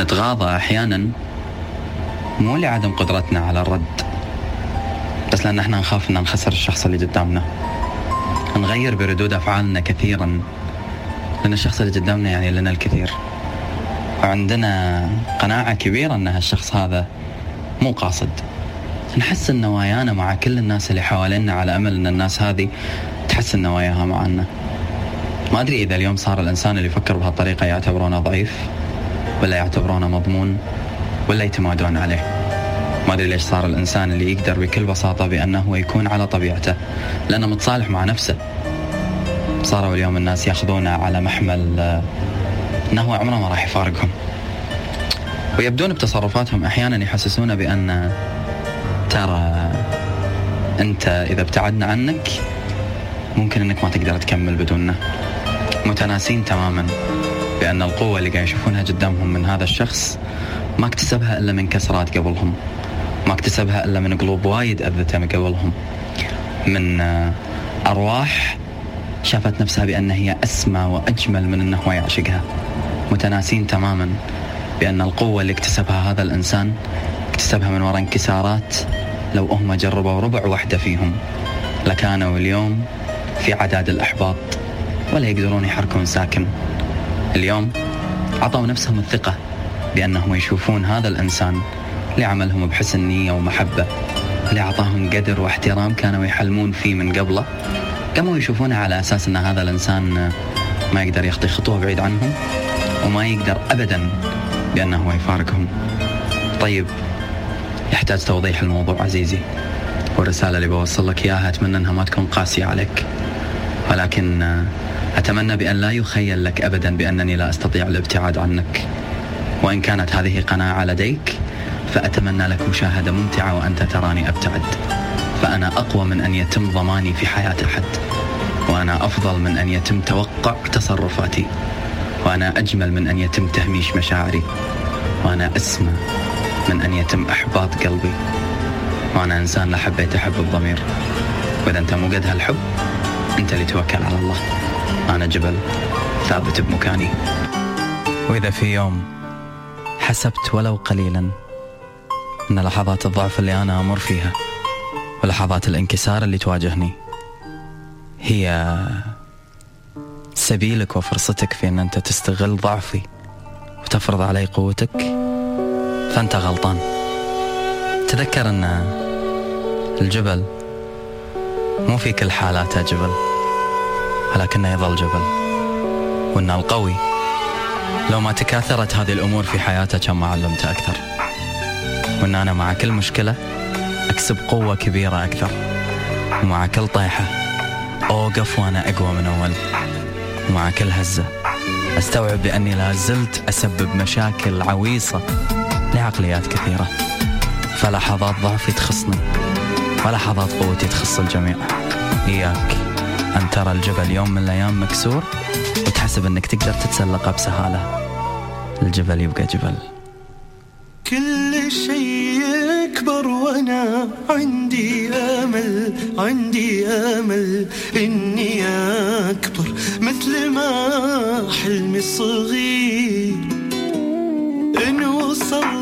نتغاضى أحيانا مو لعدم قدرتنا على الرد بس لأن إحنا نخاف إن نخسر الشخص اللي قدامنا. نغير بردود أفعالنا كثيرا لأن الشخص اللي قدامنا يعني لنا الكثير. وعندنا قناعة كبيرة أن هالشخص هذا مو قاصد. نحسن نوايانا مع كل الناس اللي حوالينا على أمل أن الناس هذه تحسن نواياها معنا. ما أدري إذا اليوم صار الإنسان اللي يفكر بهالطريقة يعتبرونه ضعيف. ولا يعتبرونه مضمون ولا يتمادون عليه. ما أدري ليش صار الإنسان اللي يقدر بكل بساطة بأنه يكون على طبيعته لأنه متصالح مع نفسه. صاروا اليوم الناس ياخذونه على محمل آه، أنه عمره ما راح يفارقهم. ويبدون بتصرفاتهم أحيانا يحسسون بأن ترى أنت إذا ابتعدنا عنك ممكن أنك ما تقدر تكمل بدوننا. متناسين تماما. بأن القوة اللي قاعد يشوفونها قدامهم من هذا الشخص ما اكتسبها إلا من كسرات قبلهم. ما اكتسبها إلا من قلوب وايد أذته من قبلهم. من آه، أرواح شافت نفسها بأن هي أسمى وأجمل من أنه هو يعشقها. متناسين تماما بأن القوة اللي اكتسبها هذا الإنسان اكتسبها من وراء انكسارات لو هم جربوا ربع واحدة فيهم لكانوا اليوم في عداد الأحباط ولا يقدرون يحركون ساكن. اليوم عطوا نفسهم الثقة بأنهم يشوفون هذا الإنسان لعملهم بحسن نية ومحبة. اللي أعطاهم قدر واحترام كانوا يحلمون فيه من قبله؟ قاموا يشوفونه على أساس أن هذا الإنسان ما يقدر يخطي خطوة بعيد عنهم؟ وما يقدر أبدا بأنه يفارقهم. طيب يحتاج توضيح الموضوع عزيزي. والرسالة اللي بوصل لك إياها أتمنى أنها ما تكون قاسية عليك. ولكن أتمنى بأن لا يخيل لك أبدا بأنني لا أستطيع الابتعاد عنك. وإن كانت هذه قناعة لديك فأتمنى لك مشاهدة ممتعة وأنت تراني أبتعد. فأنا أقوى من أن يتم ضماني في حياة أحد. وأنا أفضل من أن يتم توقع تصرفاتي. وأنا أجمل من أن يتم تهميش مشاعري. وأنا أسمى من أن يتم إحباط قلبي. وأنا إنسان لا حبيت أحب الضمير. وإذا أنت مو قد هالحب أنت اللي توكل على الله. أنا جبل ثابت بمكاني. وإذا في يوم حسبت ولو قليلا أن لحظات الضعف اللي أنا أمر فيها ولحظات الانكسار اللي تواجهني هي سبيلك وفرصتك في أن أنت تستغل ضعفي وتفرض علي قوتك. فأنت غلطان. تذكر أن الجبل مو في كل حالاته جبل ولكنه يظل جبل. وأن القوي لو ما تكاثرت هذه الأمور في حياته كان ما علمته أكثر. وأن أنا مع كل مشكلة أكسب قوة كبيرة أكثر. ومع كل طيحة أوقف وأنا أقوى من أول. ومع كل هزة أستوعب بأني لا زلت أسبب مشاكل عويصة لعقليات كثيرة. فلحظات ضعفي تخصني. ولحظات قوتي تخص الجميع. إياك. أن ترى الجبل يوم من الأيام مكسور وتحسب أنك تقدر تتسلقه بسهالة. الجبل يبقى جبل. كل شيء يكبر وأنا عندي آمل عندي آمل. إني أكبر مثل ما حلمي الصغير. إن وصلت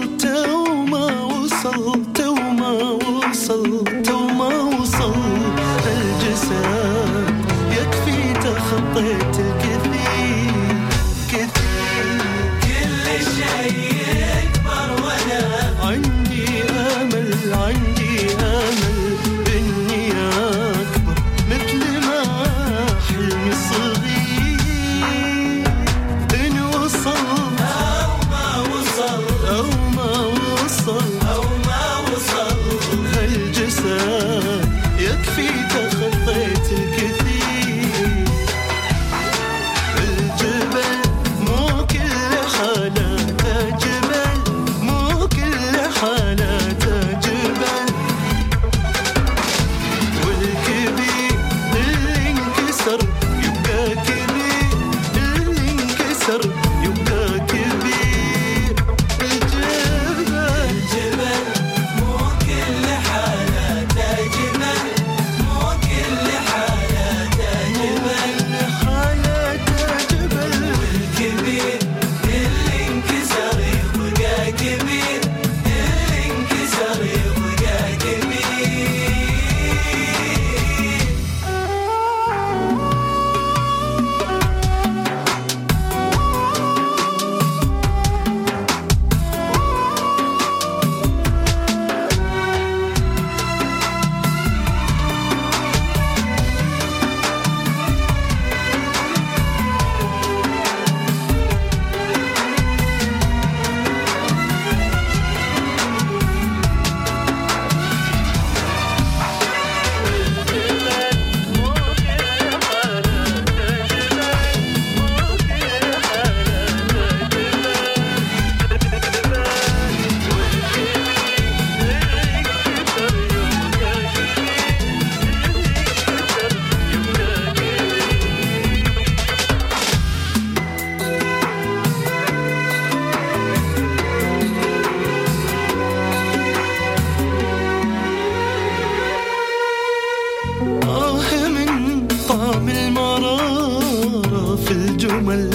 المرمل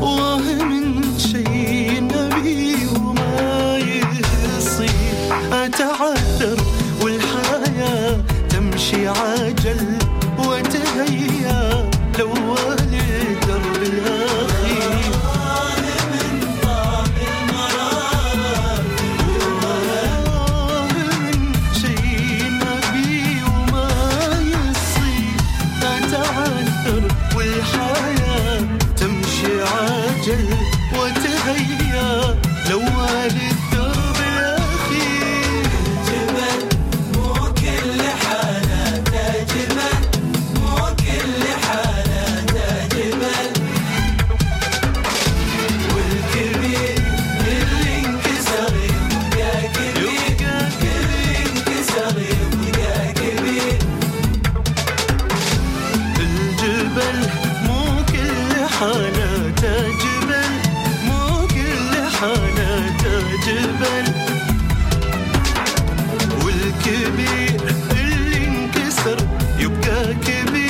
واه من شيء نبي وما يصير أتعذر والحياة تمشي عجل وتهيأ لو والد دربها give me